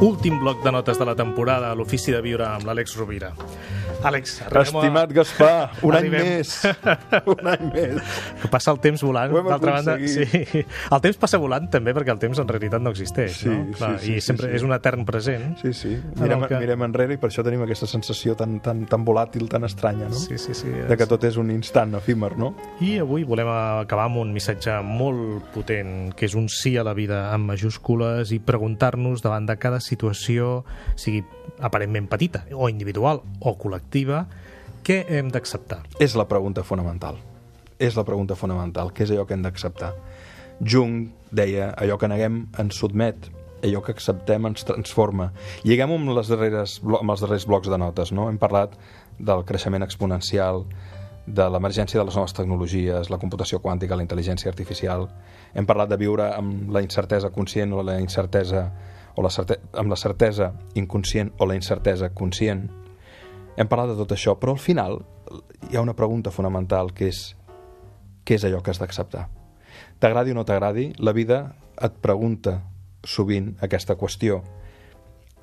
últim bloc de notes de la temporada a l'Ofici de Viure amb l'Àlex Rovira. Àlex, Estimat Gaspar, un Arribem. any més. Un any més. Que passa el temps volant, d'altra banda. Sí. El temps passa volant també perquè el temps en realitat no existeix, Sí, no? sí, sí, I sí, sempre sí. és un etern present. Sí, sí. Mirem, que- mirem enrere i per això tenim aquesta sensació tan, tan, tan volàtil, tan estranya, no? Sí, sí, sí. De que tot és un instant efímer, no? I avui volem acabar amb un missatge molt potent, que és un sí a la vida amb majúscules i preguntar-nos davant de cada situació, sigui aparentment petita o individual o col·lectiva, què hem d'acceptar? És la pregunta fonamental. És la pregunta fonamental. Què és allò que hem d'acceptar? Jung deia, allò que neguem ens sotmet, allò que acceptem ens transforma. Lliguem amb, les darreres, amb els darrers blocs de notes, no? Hem parlat del creixement exponencial, de l'emergència de les noves tecnologies, la computació quàntica, la intel·ligència artificial. Hem parlat de viure amb la incertesa conscient o la incertesa o la certe amb la certesa inconscient o la incertesa conscient. Hem parlat de tot això, però al final hi ha una pregunta fonamental que és què és allò que has d'acceptar? T'agradi o no t'agradi, la vida et pregunta sovint aquesta qüestió.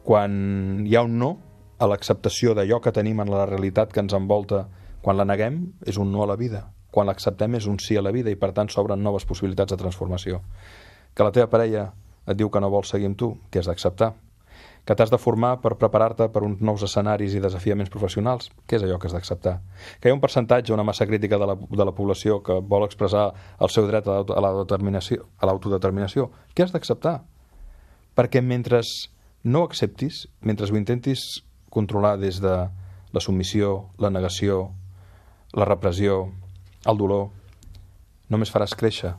Quan hi ha un no a l'acceptació d'allò que tenim en la realitat que ens envolta, quan la neguem, és un no a la vida. Quan l'acceptem és un sí a la vida i, per tant, s'obren noves possibilitats de transformació. Que la teva parella et diu que no vol seguir amb tu, que has d'acceptar que t'has de formar per preparar-te per uns nous escenaris i desafiaments professionals, què és allò que has d'acceptar? Que hi ha un percentatge, una massa crítica de la, de la població que vol expressar el seu dret a l'auto- a l'autodeterminació, què has d'acceptar? Perquè mentre no ho acceptis, mentre ho intentis controlar des de la submissió, la negació, la repressió, el dolor, només faràs créixer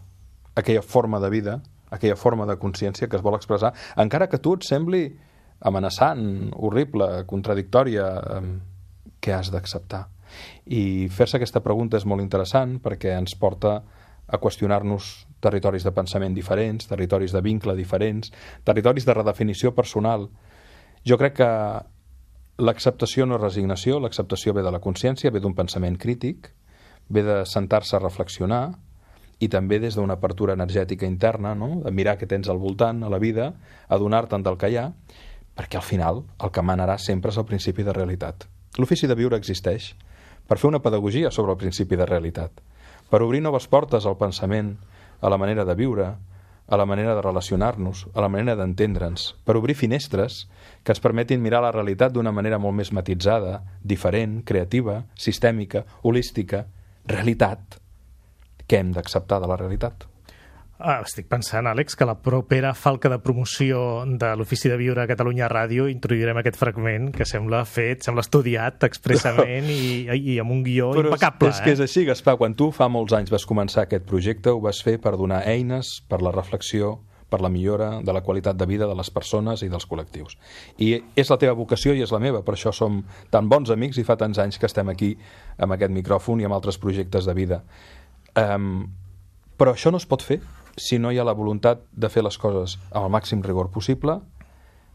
aquella forma de vida, aquella forma de consciència que es vol expressar, encara que tu et sembli amenaçant, horrible, contradictòria, què has d'acceptar? I fer-se aquesta pregunta és molt interessant perquè ens porta a qüestionar-nos territoris de pensament diferents, territoris de vincle diferents, territoris de redefinició personal. Jo crec que l'acceptació no és resignació, l'acceptació ve de la consciència, ve d'un pensament crític, ve de sentar-se a reflexionar i també des d'una apertura energètica interna, no? de mirar què tens al voltant, a la vida, adonar-te'n del que hi ha, perquè al final el que manarà sempre és el principi de realitat. L'ofici de viure existeix per fer una pedagogia sobre el principi de realitat, per obrir noves portes al pensament, a la manera de viure, a la manera de relacionar-nos, a la manera d'entendre'ns, per obrir finestres que ens permetin mirar la realitat d'una manera molt més matitzada, diferent, creativa, sistèmica, holística, realitat. Què hem d'acceptar de la realitat? Ah, estic pensant, Àlex, que la propera falca de promoció de l'Ofici de Viure a Catalunya Ràdio introduirem aquest fragment que sembla fet, sembla estudiat expressament i, i amb un guió Però impecable. és, és que és eh? així, Gaspar. Quan tu fa molts anys vas començar aquest projecte, ho vas fer per donar eines per la reflexió, per la millora de la qualitat de vida de les persones i dels col·lectius. I és la teva vocació i és la meva, per això som tan bons amics i fa tants anys que estem aquí amb aquest micròfon i amb altres projectes de vida. Um, però això no es pot fer si no hi ha la voluntat de fer les coses amb el màxim rigor possible,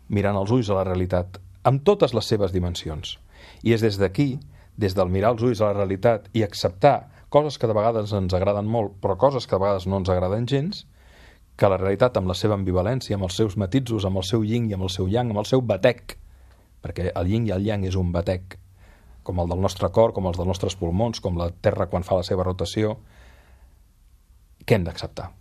mirant els ulls a la realitat, amb totes les seves dimensions. I és des d'aquí, des del mirar els ulls a la realitat i acceptar coses que de vegades ens agraden molt, però coses que de vegades no ens agraden gens, que la realitat amb la seva ambivalència, amb els seus matisos, amb el seu yin i amb el seu yang, amb el seu batec, perquè el yin i el yang és un batec, com el del nostre cor, com els dels nostres pulmons, com la Terra quan fa la seva rotació, què hem d'acceptar?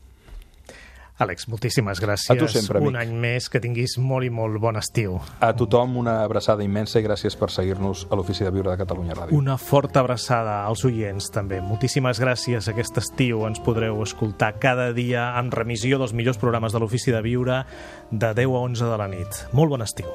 Àlex, moltíssimes gràcies. A tu sempre, Un amic. any més, que tinguis molt i molt bon estiu. A tothom una abraçada immensa i gràcies per seguir-nos a l'Ofici de Viure de Catalunya Ràdio. Una forta abraçada als oients, també. Moltíssimes gràcies. Aquest estiu ens podreu escoltar cada dia en remissió dels millors programes de l'Ofici de Viure de 10 a 11 de la nit. Molt bon estiu.